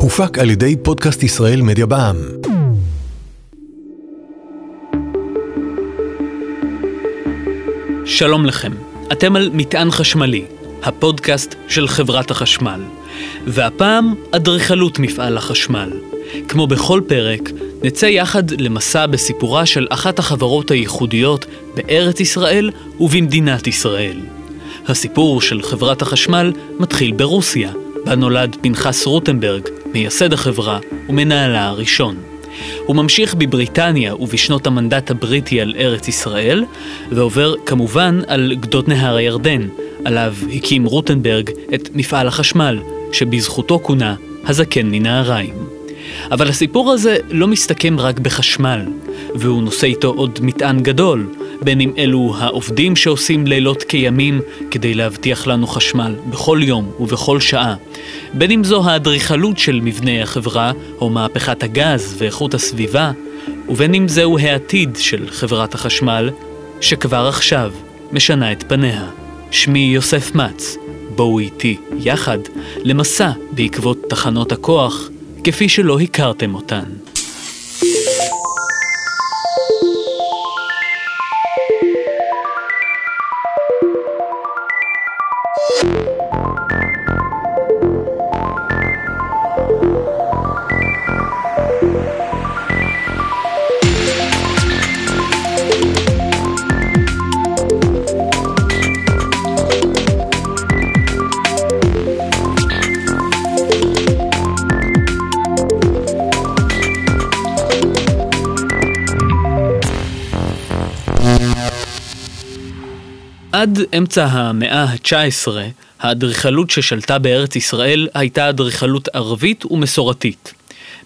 הופק על ידי פודקאסט ישראל מדיה בע"מ. שלום לכם, אתם על מטען חשמלי, הפודקאסט של חברת החשמל. והפעם, אדריכלות מפעל החשמל. כמו בכל פרק, נצא יחד למסע בסיפורה של אחת החברות הייחודיות בארץ ישראל ובמדינת ישראל. הסיפור של חברת החשמל מתחיל ברוסיה, בה נולד פנחס רוטנברג, מייסד החברה ומנהלה הראשון. הוא ממשיך בבריטניה ובשנות המנדט הבריטי על ארץ ישראל, ועובר כמובן על גדות נהר הירדן, עליו הקים רוטנברג את מפעל החשמל, שבזכותו כונה הזקן מנהריים. אבל הסיפור הזה לא מסתכם רק בחשמל, והוא נושא איתו עוד מטען גדול, בין אם אלו העובדים שעושים לילות כימים כדי להבטיח לנו חשמל בכל יום ובכל שעה, בין אם זו האדריכלות של מבנה החברה, או מהפכת הגז ואיכות הסביבה, ובין אם זהו העתיד של חברת החשמל, שכבר עכשיו משנה את פניה. שמי יוסף מצ, בואו איתי יחד למסע בעקבות תחנות הכוח, כפי שלא הכרתם אותן. עד אמצע המאה ה-19, האדריכלות ששלטה בארץ ישראל הייתה אדריכלות ערבית ומסורתית.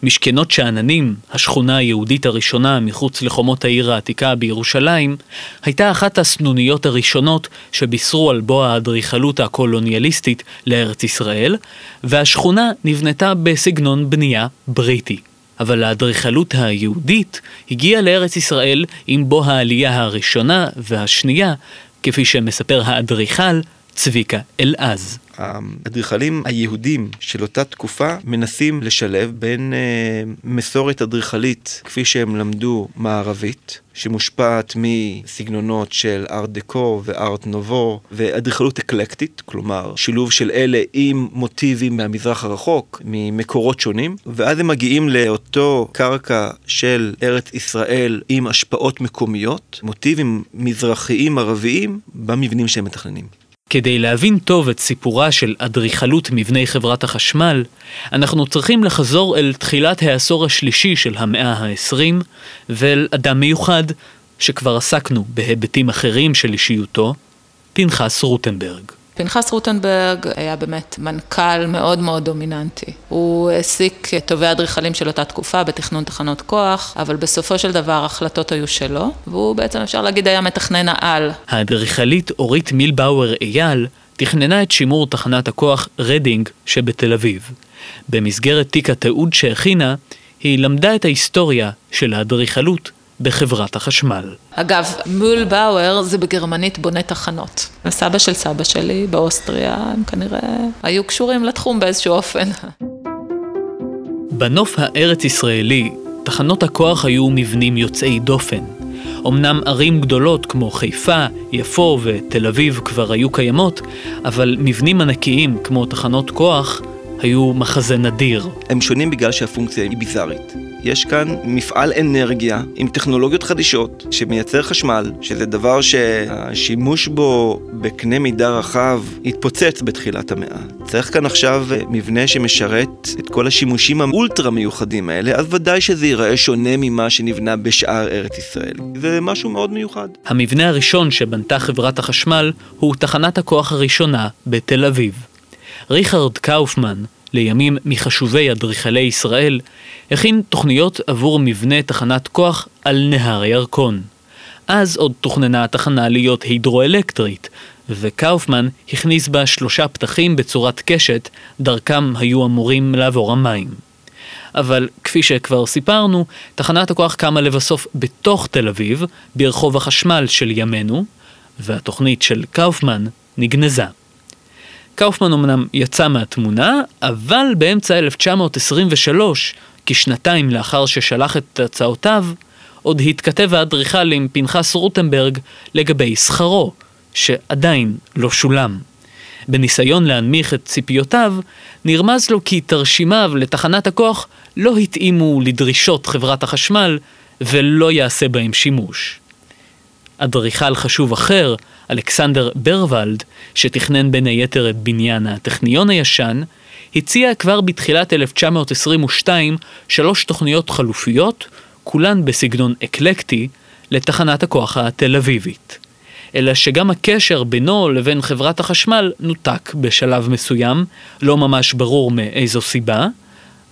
משכנות שאננים, השכונה היהודית הראשונה מחוץ לחומות העיר העתיקה בירושלים, הייתה אחת הסנוניות הראשונות שבישרו על בוא האדריכלות הקולוניאליסטית לארץ ישראל, והשכונה נבנתה בסגנון בנייה בריטי. אבל האדריכלות היהודית הגיעה לארץ ישראל עם בוא העלייה הראשונה והשנייה כפי שמספר האדריכל צביקה אלעז. האדריכלים היהודים של אותה תקופה מנסים לשלב בין אה, מסורת אדריכלית כפי שהם למדו מערבית, שמושפעת מסגנונות של ארט דקו וארט נובו ואדריכלות אקלקטית, כלומר שילוב של אלה עם מוטיבים מהמזרח הרחוק, ממקורות שונים, ואז הם מגיעים לאותו קרקע של ארץ ישראל עם השפעות מקומיות, מוטיבים מזרחיים ערביים במבנים שהם מתכננים. כדי להבין טוב את סיפורה של אדריכלות מבני חברת החשמל, אנחנו צריכים לחזור אל תחילת העשור השלישי של המאה ה-20, ואל אדם מיוחד, שכבר עסקנו בהיבטים אחרים של אישיותו, פנחס רוטנברג. פנחס רוטנברג היה באמת מנכ"ל מאוד מאוד דומיננטי. הוא העסיק טובי האדריכלים של אותה תקופה בתכנון תחנות כוח, אבל בסופו של דבר ההחלטות היו שלו, והוא בעצם אפשר להגיד היה מתכנן העל. האדריכלית אורית מילבאואר אייל תכננה את שימור תחנת הכוח רדינג שבתל אביב. במסגרת תיק התיעוד שהכינה, היא למדה את ההיסטוריה של האדריכלות בחברת החשמל. אגב, מילבאואר זה בגרמנית בונה תחנות. הסבא של סבא שלי באוסטריה, הם כנראה היו קשורים לתחום באיזשהו אופן. בנוף הארץ-ישראלי, תחנות הכוח היו מבנים יוצאי דופן. אמנם ערים גדולות כמו חיפה, יפו ותל אביב כבר היו קיימות, אבל מבנים ענקיים כמו תחנות כוח היו מחזה נדיר. הם שונים בגלל שהפונקציה היא ביזארית. יש כאן מפעל אנרגיה עם טכנולוגיות חדישות שמייצר חשמל, שזה דבר שהשימוש בו בקנה מידה רחב התפוצץ בתחילת המאה. צריך כאן עכשיו מבנה שמשרת את כל השימושים האולטרה מיוחדים האלה, אז ודאי שזה ייראה שונה ממה שנבנה בשאר ארץ ישראל. זה משהו מאוד מיוחד. המבנה הראשון שבנתה חברת החשמל הוא תחנת הכוח הראשונה בתל אביב. ריכרד קאופמן, לימים מחשובי אדריכלי ישראל, הכין תוכניות עבור מבנה תחנת כוח על נהר הירקון. אז עוד תוכננה התחנה להיות הידרואלקטרית, וקאופמן הכניס בה שלושה פתחים בצורת קשת, דרכם היו אמורים לעבור המים. אבל כפי שכבר סיפרנו, תחנת הכוח קמה לבסוף בתוך תל אביב, ברחוב החשמל של ימינו, והתוכנית של קאופמן נגנזה. קאופמן אמנם יצא מהתמונה, אבל באמצע 1923, כשנתיים לאחר ששלח את הצעותיו, עוד התכתב האדריכל עם פנחס רוטנברג לגבי שכרו, שעדיין לא שולם. בניסיון להנמיך את ציפיותיו, נרמז לו כי תרשימיו לתחנת הכוח לא התאימו לדרישות חברת החשמל ולא יעשה בהם שימוש. אדריכל חשוב אחר, אלכסנדר ברוולד, שתכנן בין היתר את בניין הטכניון הישן, הציע כבר בתחילת 1922 שלוש תוכניות חלופיות, כולן בסגנון אקלקטי, לתחנת הכוח התל אביבית. אלא שגם הקשר בינו לבין חברת החשמל נותק בשלב מסוים, לא ממש ברור מאיזו סיבה,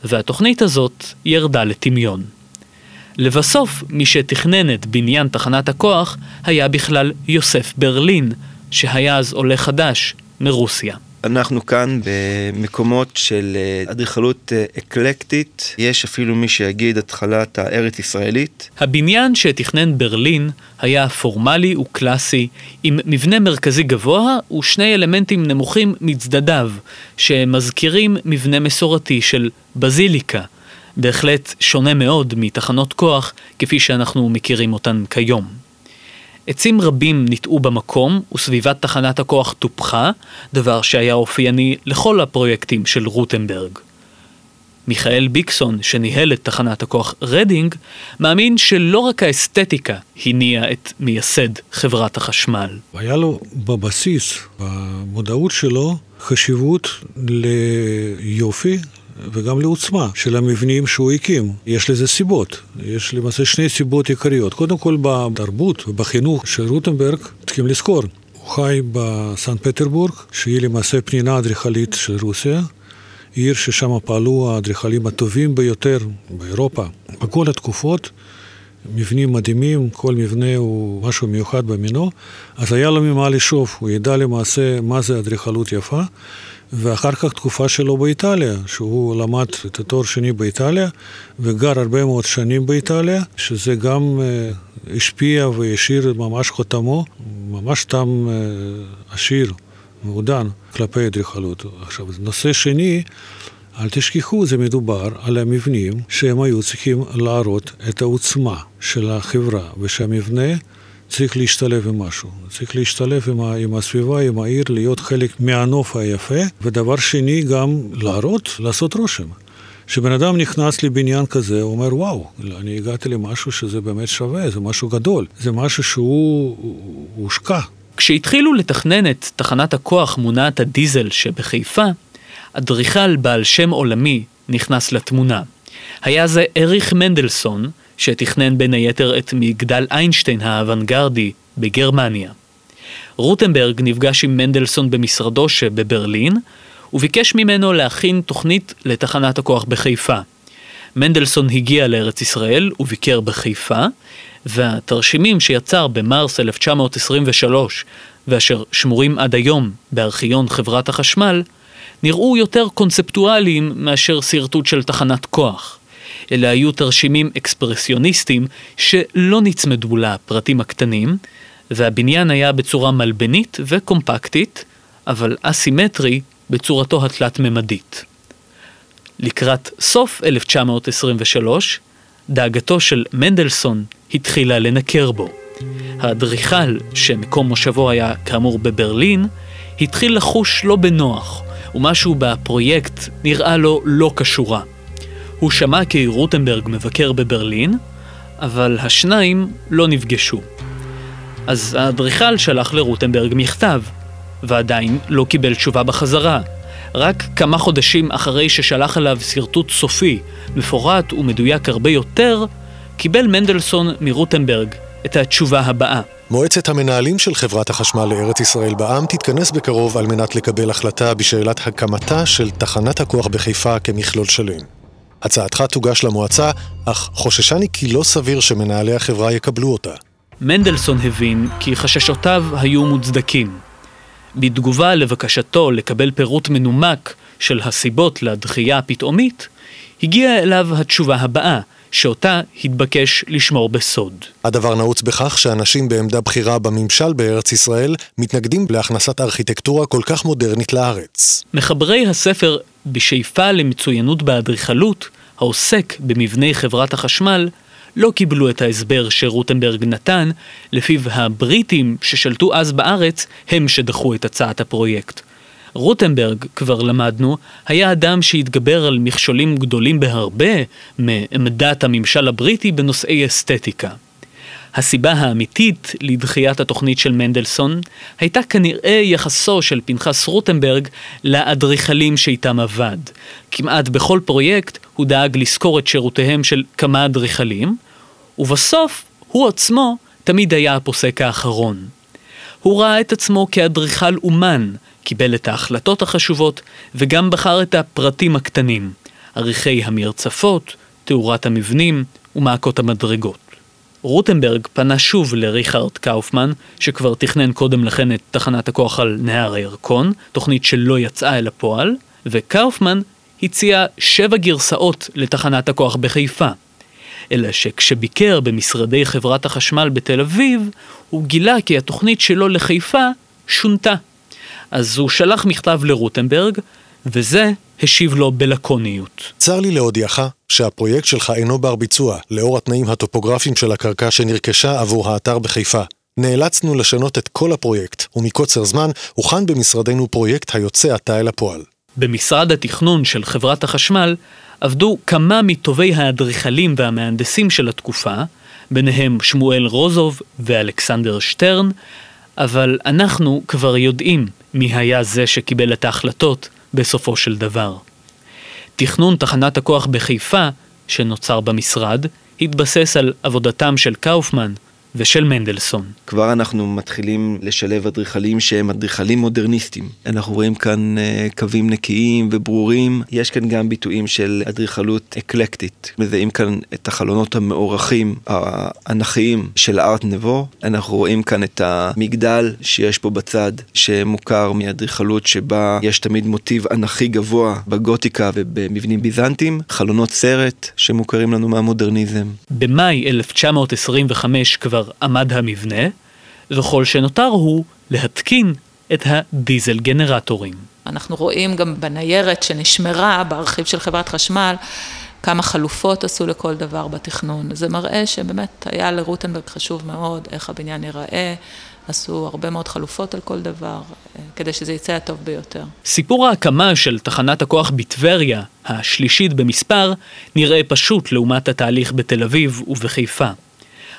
והתוכנית הזאת ירדה לטמיון. לבסוף, מי שתכנן את בניין תחנת הכוח היה בכלל יוסף ברלין, שהיה אז עולה חדש מרוסיה. אנחנו כאן במקומות של אה, אדריכלות אה, אקלקטית, יש אפילו מי שיגיד התחלת הארץ ישראלית. הבניין שתכנן ברלין היה פורמלי וקלאסי, עם מבנה מרכזי גבוה ושני אלמנטים נמוכים מצדדיו, שמזכירים מבנה מסורתי של בזיליקה. בהחלט שונה מאוד מתחנות כוח כפי שאנחנו מכירים אותן כיום. עצים רבים ניטעו במקום וסביבת תחנת הכוח טופחה, דבר שהיה אופייני לכל הפרויקטים של רוטנברג. מיכאל ביקסון, שניהל את תחנת הכוח רדינג, מאמין שלא רק האסתטיקה הניעה את מייסד חברת החשמל. היה לו בבסיס, במודעות שלו, חשיבות ליופי, וגם לעוצמה של המבנים שהוא הקים. יש לזה סיבות. יש למעשה שני סיבות עיקריות. קודם כל, בתרבות ובחינוך של רוטנברג, צריכים לזכור, הוא חי בסן פטרבורג, שהיא למעשה פנינה אדריכלית של רוסיה. עיר ששם פעלו האדריכלים הטובים ביותר באירופה בכל התקופות, מבנים מדהימים, כל מבנה הוא משהו מיוחד במינו, אז היה לו ממה לשאוף, הוא ידע למעשה מה זה אדריכלות יפה, ואחר כך תקופה שלו באיטליה, שהוא למד את התואר שני באיטליה וגר הרבה מאוד שנים באיטליה, שזה גם uh, השפיע והשאיר ממש חותמו, ממש טעם uh, עשיר, מעודן, כלפי אדריכלות. עכשיו, נושא שני, אל תשכחו, זה מדובר על המבנים שהם היו צריכים להראות את העוצמה של החברה, ושהמבנה צריך להשתלב עם משהו, צריך להשתלב עם, ה, עם הסביבה, עם העיר, להיות חלק מהנוף היפה, ודבר שני, גם להראות, לעשות רושם. כשבן אדם נכנס לבניין כזה, הוא אומר, וואו, אני הגעתי למשהו שזה באמת שווה, זה משהו גדול, זה משהו שהוא הושקע. כשהתחילו לתכנן את תחנת הכוח מונעת הדיזל שבחיפה, אדריכל בעל שם עולמי נכנס לתמונה. היה זה אריך מנדלסון, שתכנן בין היתר את מגדל איינשטיין האוונגרדי בגרמניה. רוטנברג נפגש עם מנדלסון במשרדו שבברלין, וביקש ממנו להכין תוכנית לתחנת הכוח בחיפה. מנדלסון הגיע לארץ ישראל וביקר בחיפה, והתרשימים שיצר במרס 1923, ואשר שמורים עד היום בארכיון חברת החשמל, נראו יותר קונספטואליים מאשר שרטוט של תחנת כוח. אלה היו תרשימים אקספרסיוניסטיים שלא נצמדו לפרטים הקטנים, והבניין היה בצורה מלבנית וקומפקטית, אבל אסימטרי בצורתו התלת-ממדית. לקראת סוף 1923, דאגתו של מנדלסון התחילה לנקר בו. האדריכל, שמקום מושבו היה כאמור בברלין, התחיל לחוש לא בנוח, ומשהו בפרויקט נראה לו לא כשורה. הוא שמע כי רוטנברג מבקר בברלין, אבל השניים לא נפגשו. אז האדריכל שלח לרוטנברג מכתב, ועדיין לא קיבל תשובה בחזרה. רק כמה חודשים אחרי ששלח אליו שרטוט סופי, מפורט ומדויק הרבה יותר, קיבל מנדלסון מרוטנברג את התשובה הבאה. מועצת המנהלים של חברת החשמל לארץ ישראל בע"מ תתכנס בקרוב על מנת לקבל החלטה בשאלת הקמתה של תחנת הכוח בחיפה כמכלול שלם. הצעתך תוגש למועצה, אך חוששני כי לא סביר שמנהלי החברה יקבלו אותה. מנדלסון הבין כי חששותיו היו מוצדקים. בתגובה לבקשתו לקבל פירוט מנומק של הסיבות לדחייה הפתאומית, הגיעה אליו התשובה הבאה, שאותה התבקש לשמור בסוד. הדבר נעוץ בכך שאנשים בעמדה בכירה בממשל בארץ ישראל מתנגדים להכנסת ארכיטקטורה כל כך מודרנית לארץ. מחברי הספר בשאיפה למצוינות באדריכלות, העוסק במבני חברת החשמל, לא קיבלו את ההסבר שרוטנברג נתן, לפיו הבריטים ששלטו אז בארץ הם שדחו את הצעת הפרויקט. רוטנברג, כבר למדנו, היה אדם שהתגבר על מכשולים גדולים בהרבה מעמדת הממשל הבריטי בנושאי אסתטיקה. הסיבה האמיתית לדחיית התוכנית של מנדלסון הייתה כנראה יחסו של פנחס רוטנברג לאדריכלים שאיתם עבד. כמעט בכל פרויקט הוא דאג לשכור את שירותיהם של כמה אדריכלים, ובסוף הוא עצמו תמיד היה הפוסק האחרון. הוא ראה את עצמו כאדריכל אומן, קיבל את ההחלטות החשובות וגם בחר את הפרטים הקטנים, עריכי המרצפות, תאורת המבנים ומעקות המדרגות. רוטנברג פנה שוב לריכרד קאופמן, שכבר תכנן קודם לכן את תחנת הכוח על נהר הירקון, תוכנית שלא יצאה אל הפועל, וקאופמן הציע שבע גרסאות לתחנת הכוח בחיפה. אלא שכשביקר במשרדי חברת החשמל בתל אביב, הוא גילה כי התוכנית שלו לחיפה שונתה. אז הוא שלח מכתב לרוטנברג, וזה השיב לו בלקוניות. צר לי להודיעך שהפרויקט שלך אינו בר ביצוע, לאור התנאים הטופוגרפיים של הקרקע שנרכשה עבור האתר בחיפה. נאלצנו לשנות את כל הפרויקט, ומקוצר זמן הוכן במשרדנו פרויקט היוצא עתה אל הפועל. במשרד התכנון של חברת החשמל עבדו כמה מטובי האדריכלים והמהנדסים של התקופה, ביניהם שמואל רוזוב ואלכסנדר שטרן, אבל אנחנו כבר יודעים מי היה זה שקיבל את ההחלטות בסופו של דבר. תכנון תחנת הכוח בחיפה, שנוצר במשרד, התבסס על עבודתם של קאופמן ושל מנדלסון. כבר אנחנו מתחילים לשלב אדריכלים שהם אדריכלים מודרניסטים. אנחנו רואים כאן uh, קווים נקיים וברורים, יש כאן גם ביטויים של אדריכלות אקלקטית. מזהים כאן את החלונות המאורכים, האנכיים של ארט נבו. אנחנו רואים כאן את המגדל שיש פה בצד, שמוכר מאדריכלות שבה יש תמיד מוטיב אנכי גבוה בגותיקה ובמבנים ביזנטיים. חלונות סרט שמוכרים לנו מהמודרניזם. במאי 1925 כבר עמד המבנה, וכל שנותר הוא להתקין את הדיזל גנרטורים. אנחנו רואים גם בניירת שנשמרה בארכיב של חברת חשמל, כמה חלופות עשו לכל דבר בתכנון. זה מראה שבאמת היה לרוטנברג חשוב מאוד איך הבניין ייראה. עשו הרבה מאוד חלופות על כל דבר, כדי שזה יצא הטוב ביותר. סיפור ההקמה של תחנת הכוח בטבריה, השלישית במספר, נראה פשוט לעומת התהליך בתל אביב ובחיפה.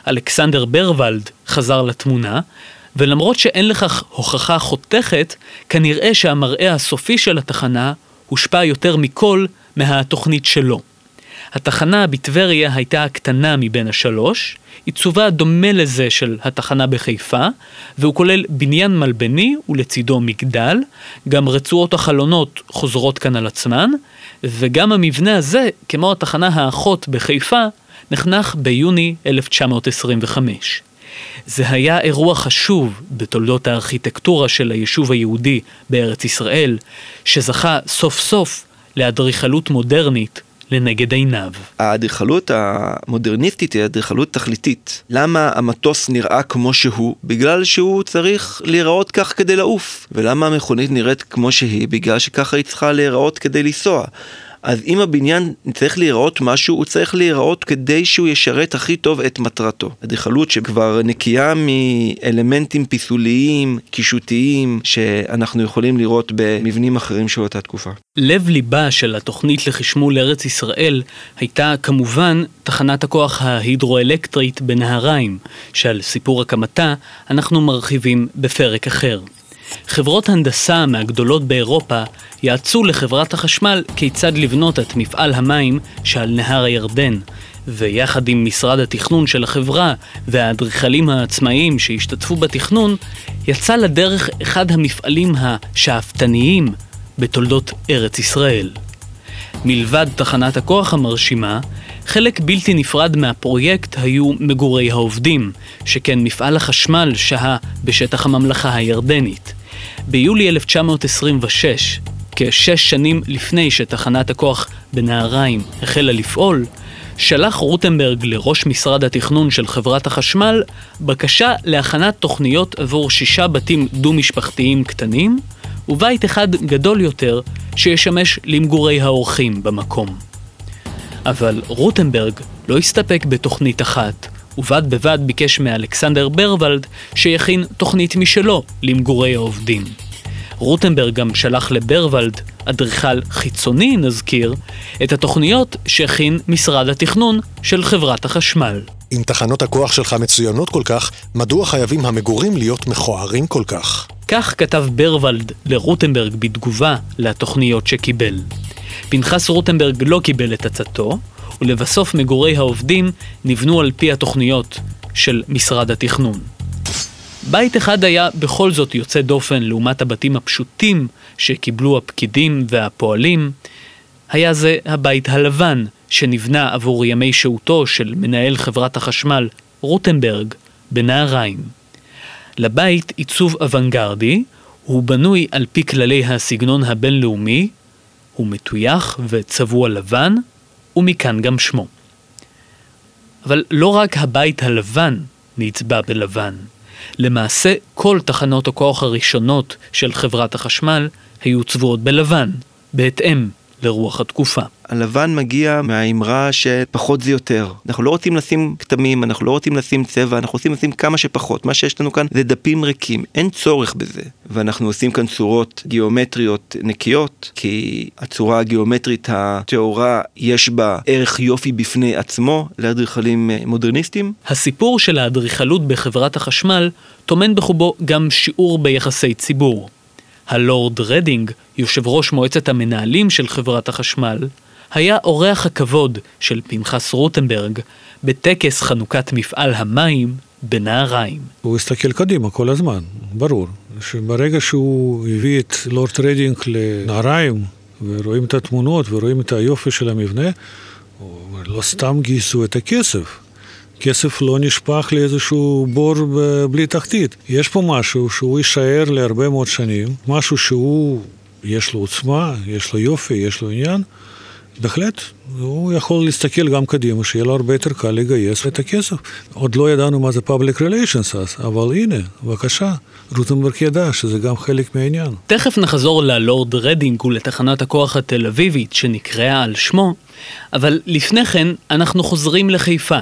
אלכסנדר ברוולד חזר לתמונה, ולמרות שאין לכך הוכחה חותכת, כנראה שהמראה הסופי של התחנה הושפע יותר מכל מהתוכנית שלו. התחנה בטבריה הייתה הקטנה מבין השלוש, עיצובה דומה לזה של התחנה בחיפה, והוא כולל בניין מלבני ולצידו מגדל, גם רצועות החלונות חוזרות כאן על עצמן, וגם המבנה הזה, כמו התחנה האחות בחיפה, נחנך ביוני 1925. זה היה אירוע חשוב בתולדות הארכיטקטורה של היישוב היהודי בארץ ישראל, שזכה סוף סוף לאדריכלות מודרנית לנגד עיניו. האדריכלות המודרניסטית היא אדריכלות תכליתית. למה המטוס נראה כמו שהוא? בגלל שהוא צריך להיראות כך כדי לעוף. ולמה המכונית נראית כמו שהיא? בגלל שככה היא צריכה להיראות כדי לנסוע. אז אם הבניין צריך להיראות משהו, הוא צריך להיראות כדי שהוא ישרת הכי טוב את מטרתו. אדריכלות שכבר נקייה מאלמנטים פיסוליים, קישוטיים, שאנחנו יכולים לראות במבנים אחרים של אותה תקופה. לב ליבה של התוכנית לחשמול ארץ ישראל הייתה כמובן תחנת הכוח ההידרואלקטרית בנהריים, שעל סיפור הקמתה אנחנו מרחיבים בפרק אחר. חברות הנדסה מהגדולות באירופה יעצו לחברת החשמל כיצד לבנות את מפעל המים שעל נהר הירדן, ויחד עם משרד התכנון של החברה והאדריכלים העצמאיים שהשתתפו בתכנון, יצא לדרך אחד המפעלים השאפתניים בתולדות ארץ ישראל. מלבד תחנת הכוח המרשימה, חלק בלתי נפרד מהפרויקט היו מגורי העובדים, שכן מפעל החשמל שהה בשטח הממלכה הירדנית. ביולי 1926, כשש שנים לפני שתחנת הכוח בנהריים החלה לפעול, שלח רוטנברג לראש משרד התכנון של חברת החשמל בקשה להכנת תוכניות עבור שישה בתים דו-משפחתיים קטנים, ובית אחד גדול יותר שישמש למגורי האורחים במקום. אבל רוטנברג לא הסתפק בתוכנית אחת, ובד בבד ביקש מאלכסנדר ברוולד שיכין תוכנית משלו למגורי העובדים. רוטנברג גם שלח לברוולד, אדריכל חיצוני נזכיר, את התוכניות שהכין משרד התכנון של חברת החשמל. אם תחנות הכוח שלך מצוינות כל כך, מדוע חייבים המגורים להיות מכוערים כל כך? כך כתב ברוולד לרוטנברג בתגובה לתוכניות שקיבל. פנחס רוטנברג לא קיבל את עצתו, ולבסוף מגורי העובדים נבנו על פי התוכניות של משרד התכנון. בית אחד היה בכל זאת יוצא דופן לעומת הבתים הפשוטים שקיבלו הפקידים והפועלים, היה זה הבית הלבן שנבנה עבור ימי שהותו של מנהל חברת החשמל רוטנברג בנהריים. לבית עיצוב אוונגרדי, הוא בנוי על פי כללי הסגנון הבינלאומי, הוא מטויח וצבוע לבן, ומכאן גם שמו. אבל לא רק הבית הלבן נצבע בלבן. למעשה, כל תחנות הכוח הראשונות של חברת החשמל היו צבועות בלבן, בהתאם לרוח התקופה. הלבן מגיע מהאמרה שפחות זה יותר. אנחנו לא רוצים לשים כתמים, אנחנו לא רוצים לשים צבע, אנחנו רוצים לשים כמה שפחות. מה שיש לנו כאן זה דפים ריקים, אין צורך בזה. ואנחנו עושים כאן צורות גיאומטריות נקיות, כי הצורה הגיאומטרית הטהורה יש בה ערך יופי בפני עצמו לאדריכלים אה, מודרניסטים. הסיפור של האדריכלות בחברת החשמל טומן בחובו גם שיעור ביחסי ציבור. הלורד רדינג, יושב ראש מועצת המנהלים של חברת החשמל, היה אורח הכבוד של פנחס רוטנברג בטקס חנוכת מפעל המים בנהריים. הוא הסתכל קדימה כל הזמן, ברור. שברגע שהוא הביא את לורד רדינג לנהריים, ורואים את התמונות ורואים את היופי של המבנה, לא סתם גייסו את הכסף. כסף לא נשפך לאיזשהו בור בלי תחתית. יש פה משהו שהוא יישאר להרבה מאוד שנים, משהו שהוא, יש לו עוצמה, יש לו יופי, יש לו עניין. בהחלט, הוא יכול להסתכל גם קדימה, שיהיה לו הרבה יותר קל לגייס את הכסף. עוד לא ידענו מה זה public relations אז, אבל הנה, בבקשה, רוטנברג ידע שזה גם חלק מהעניין. תכף נחזור ללורד רדינג ולתחנת הכוח התל אביבית שנקראה על שמו, אבל לפני כן אנחנו חוזרים לחיפה,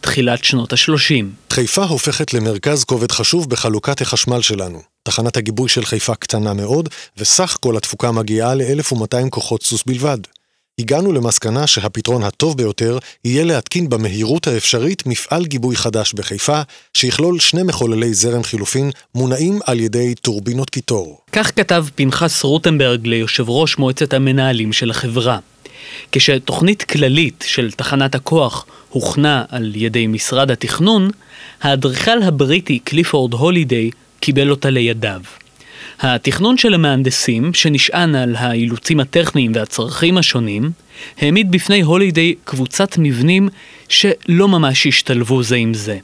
תחילת שנות ה-30. חיפה הופכת למרכז כובד חשוב בחלוקת החשמל שלנו. תחנת הגיבוי של חיפה קטנה מאוד, וסך כל התפוקה מגיעה ל-1200 כוחות סוס בלבד. הגענו למסקנה שהפתרון הטוב ביותר יהיה להתקין במהירות האפשרית מפעל גיבוי חדש בחיפה, שיכלול שני מחוללי זרם חילופין מונעים על ידי טורבינות קיטור. כך כתב פנחס רוטנברג ליושב ראש מועצת המנהלים של החברה. כשתוכנית כללית של תחנת הכוח הוכנה על ידי משרד התכנון, האדריכל הבריטי קליפורד הולידיי קיבל אותה לידיו. התכנון של המהנדסים, שנשען על האילוצים הטכניים והצרכים השונים, העמיד בפני הולידיי קבוצת מבנים שלא ממש השתלבו זה עם זה.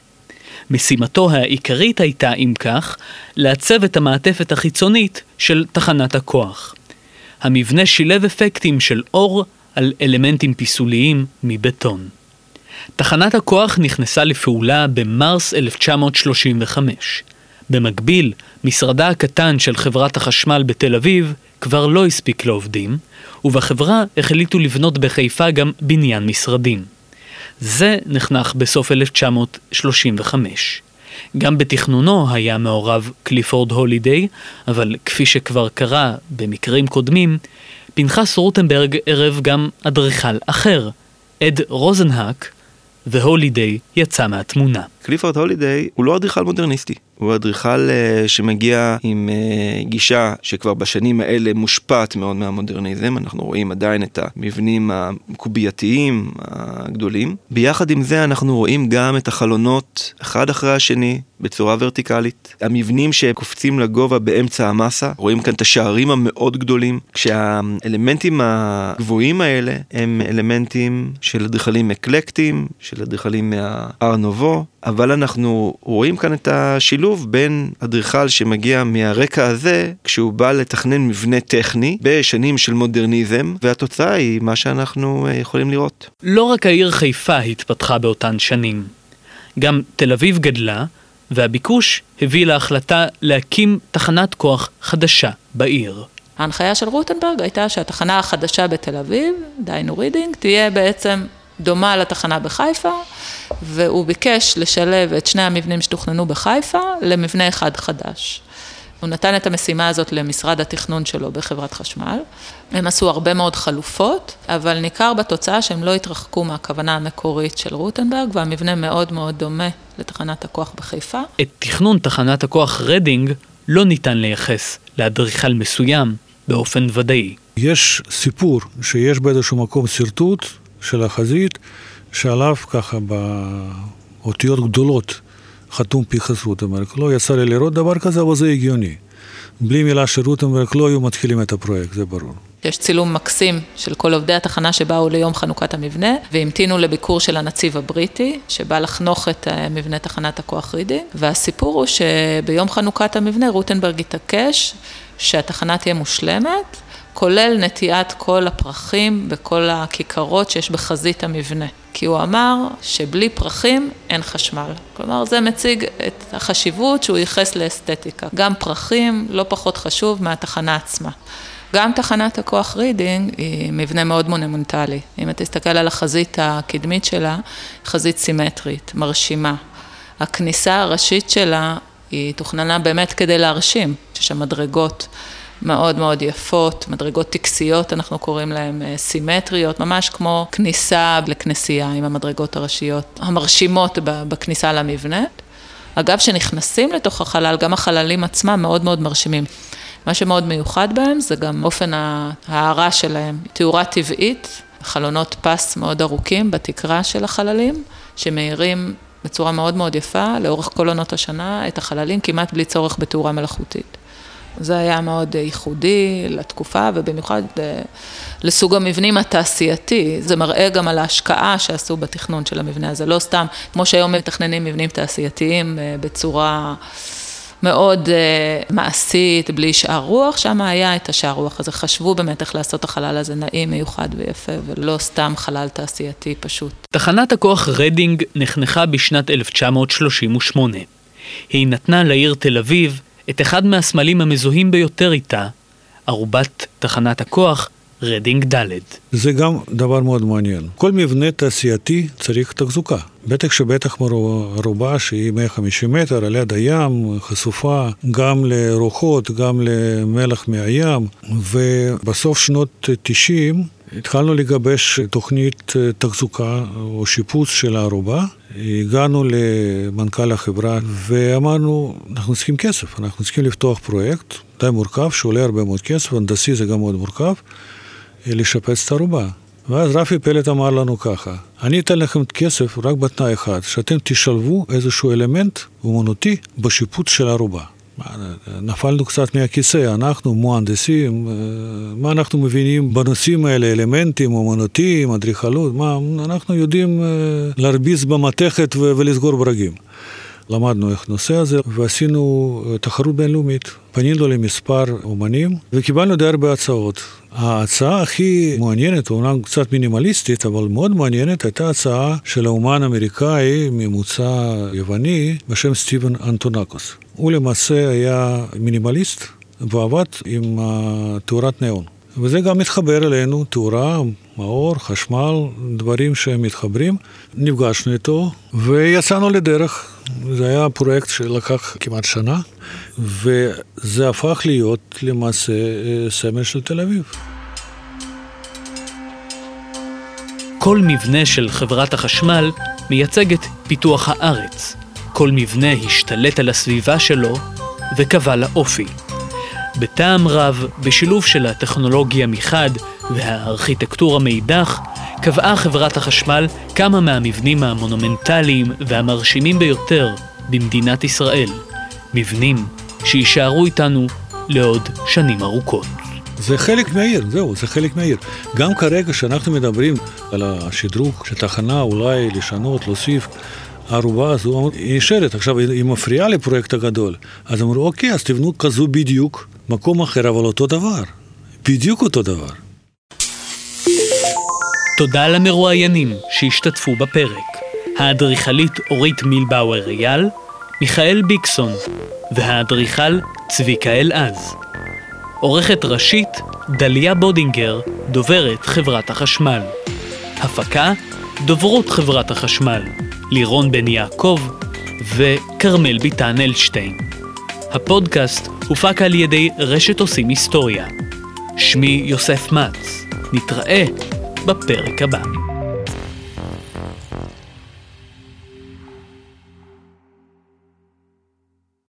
משימתו העיקרית הייתה, אם כך, לעצב את המעטפת החיצונית של תחנת הכוח. המבנה שילב אפקטים של אור על אלמנטים פיסוליים מבטון. תחנת הכוח נכנסה לפעולה במרס 1935. במקביל, משרדה הקטן של חברת החשמל בתל אביב כבר לא הספיק לעובדים, ובחברה החליטו לבנות בחיפה גם בניין משרדים. זה נחנך בסוף 1935. גם בתכנונו היה מעורב קליפורד הולידיי, אבל כפי שכבר קרה במקרים קודמים, פנחס רוטנברג ערב גם אדריכל אחר, אד רוזנהק, והולידיי יצא מהתמונה. קליפורד הולידיי הוא לא אדריכל מודרניסטי, הוא אדריכל uh, שמגיע עם uh, גישה שכבר בשנים האלה מושפעת מאוד מהמודרניזם, אנחנו רואים עדיין את המבנים הקובייתיים הגדולים. ביחד עם זה אנחנו רואים גם את החלונות אחד אחרי השני בצורה ורטיקלית. המבנים שקופצים לגובה באמצע המסה, רואים כאן את השערים המאוד גדולים, כשהאלמנטים הגבוהים האלה הם אלמנטים של אדריכלים אקלקטיים, של אדריכלים מהאר נובו, אבל אנחנו רואים כאן את השילוב בין אדריכל שמגיע מהרקע הזה, כשהוא בא לתכנן מבנה טכני בשנים של מודרניזם, והתוצאה היא מה שאנחנו אה, יכולים לראות. לא רק העיר חיפה התפתחה באותן שנים, גם תל אביב גדלה, והביקוש הביא להחלטה להקים תחנת כוח חדשה בעיר. ההנחיה של רוטנברג הייתה שהתחנה החדשה בתל אביב, דהיינו רידינג, תהיה בעצם דומה לתחנה בחיפה, והוא ביקש לשלב את שני המבנים שתוכננו בחיפה למבנה אחד חדש. הוא נתן את המשימה הזאת למשרד התכנון שלו בחברת חשמל. הם עשו הרבה מאוד חלופות, אבל ניכר בתוצאה שהם לא התרחקו מהכוונה המקורית של רוטנברג, והמבנה מאוד מאוד דומה לתחנת הכוח בחיפה. את תכנון תחנת הכוח רדינג לא ניתן לייחס לאדריכל מסוים באופן ודאי. יש סיפור שיש באיזשהו מקום שרטוט של החזית, שעליו ככה באותיות גדולות חתום פנחס רוטנברג. לא יצא לי לראות דבר כזה, אבל זה הגיוני. בלי מילה של רוטנברג לא היו מתחילים את הפרויקט, זה ברור. יש צילום מקסים של כל עובדי התחנה שבאו ליום חנוכת המבנה והמתינו לביקור של הנציב הבריטי שבא לחנוך את מבנה תחנת הכוח רידינג והסיפור הוא שביום חנוכת המבנה רוטנברג התעקש שהתחנה תהיה מושלמת כולל נטיעת כל הפרחים בכל הכיכרות שיש בחזית המבנה. כי הוא אמר שבלי פרחים אין חשמל. כלומר, זה מציג את החשיבות שהוא ייחס לאסתטיקה. גם פרחים לא פחות חשוב מהתחנה עצמה. גם תחנת הכוח רידינג היא מבנה מאוד מונומנטלי. אם אתה תסתכל על החזית הקדמית שלה, חזית סימטרית, מרשימה. הכניסה הראשית שלה היא תוכננה באמת כדי להרשים, יש שם מדרגות. מאוד מאוד יפות, מדרגות טקסיות אנחנו קוראים להן אה, סימטריות, ממש כמו כניסה לכנסייה עם המדרגות הראשיות המרשימות בכניסה למבנה. אגב, כשנכנסים לתוך החלל, גם החללים עצמם מאוד מאוד מרשימים. מה שמאוד מיוחד בהם זה גם אופן ההערה שלהם, תאורה טבעית, חלונות פס מאוד ארוכים בתקרה של החללים, שמאירים בצורה מאוד מאוד יפה לאורך כל עונות השנה את החללים כמעט בלי צורך בתאורה מלאכותית. זה היה מאוד ייחודי לתקופה ובמיוחד אה, לסוג המבנים התעשייתי. זה מראה גם על ההשקעה שעשו בתכנון של המבנה הזה. לא סתם, כמו שהיום מתכננים מבנים תעשייתיים אה, בצורה מאוד אה, מעשית, בלי שאר רוח, שם היה את השאר רוח הזה. חשבו באמת איך לעשות החלל הזה נעים, מיוחד ויפה, ולא סתם חלל תעשייתי פשוט. תחנת הכוח רדינג נחנכה בשנת 1938. היא נתנה לעיר תל אביב את אחד מהסמלים המזוהים ביותר איתה, ארובת תחנת הכוח רדינג ד'. זה גם דבר מאוד מעניין. כל מבנה תעשייתי צריך תחזוקה. בטח שבטח ארובה שהיא 150 מטר על יד הים, חשופה גם לרוחות, גם למלח מהים, ובסוף שנות 90 התחלנו לגבש תוכנית תחזוקה או שיפוץ של הערובה. הגענו למנכ"ל החברה ואמרנו, אנחנו צריכים כסף, אנחנו צריכים לפתוח פרויקט די מורכב, שעולה הרבה מאוד כסף, הנדסי זה גם מאוד מורכב, לשפץ את הערובה. ואז רפי פלט אמר לנו ככה, אני אתן לכם כסף רק בתנאי אחד, שאתם תשלבו איזשהו אלמנט אומנותי בשיפוץ של הערובה. נפלנו קצת מהכיסא, אנחנו מוהנדסים, אה, מה אנחנו מבינים בנושאים האלה, אלמנטים, אומנותיים, אדריכלות, מה, אנחנו יודעים אה, להרביץ במתכת ולסגור ברגים. למדנו איך נושא הזה ועשינו אה, תחרות בינלאומית. פנינו למספר אומנים וקיבלנו די הרבה הצעות. ההצעה הכי מעניינת, אומנם קצת מינימליסטית, אבל מאוד מעניינת, הייתה הצעה של האומן האמריקאי ממוצא יווני בשם סטיבן אנטונקוס. הוא למעשה היה מינימליסט ועבד עם תאורת נאון. וזה גם מתחבר אלינו, תאורה, מאור, חשמל, דברים שהם מתחברים. נפגשנו איתו ויצאנו לדרך. זה היה פרויקט שלקח כמעט שנה, וזה הפך להיות למעשה אה, סמל של תל אביב. כל מבנה של חברת החשמל מייצג את פיתוח הארץ. כל מבנה השתלט על הסביבה שלו וקבע לה אופי. בטעם רב, בשילוב של הטכנולוגיה מחד והארכיטקטורה מאידך, קבעה חברת החשמל כמה מהמבנים המונומנטליים והמרשימים ביותר במדינת ישראל, מבנים שיישארו איתנו לעוד שנים ארוכות. זה חלק מהעיר, זהו, זה חלק מהעיר. גם כרגע שאנחנו מדברים על השדרוג של תחנה, אולי לשנות, להוסיף, הערובה הזו נשארת. עכשיו, היא מפריעה לפרויקט הגדול. אז אמרו, אוקיי, אז תבנו כזו בדיוק, מקום אחר, אבל אותו דבר. בדיוק אותו דבר. תודה למרואיינים שהשתתפו בפרק. האדריכלית אורית מילבאואר אייל, מיכאל ביקסון, והאדריכל צביקה אלעז. עורכת ראשית דליה בודינגר, דוברת חברת החשמל. הפקה דוברות חברת החשמל, לירון בן יעקב וכרמל ביטן אלשטיין. הפודקאסט הופק על ידי רשת עושים היסטוריה. שמי יוסף מצ. נתראה בפרק הבא.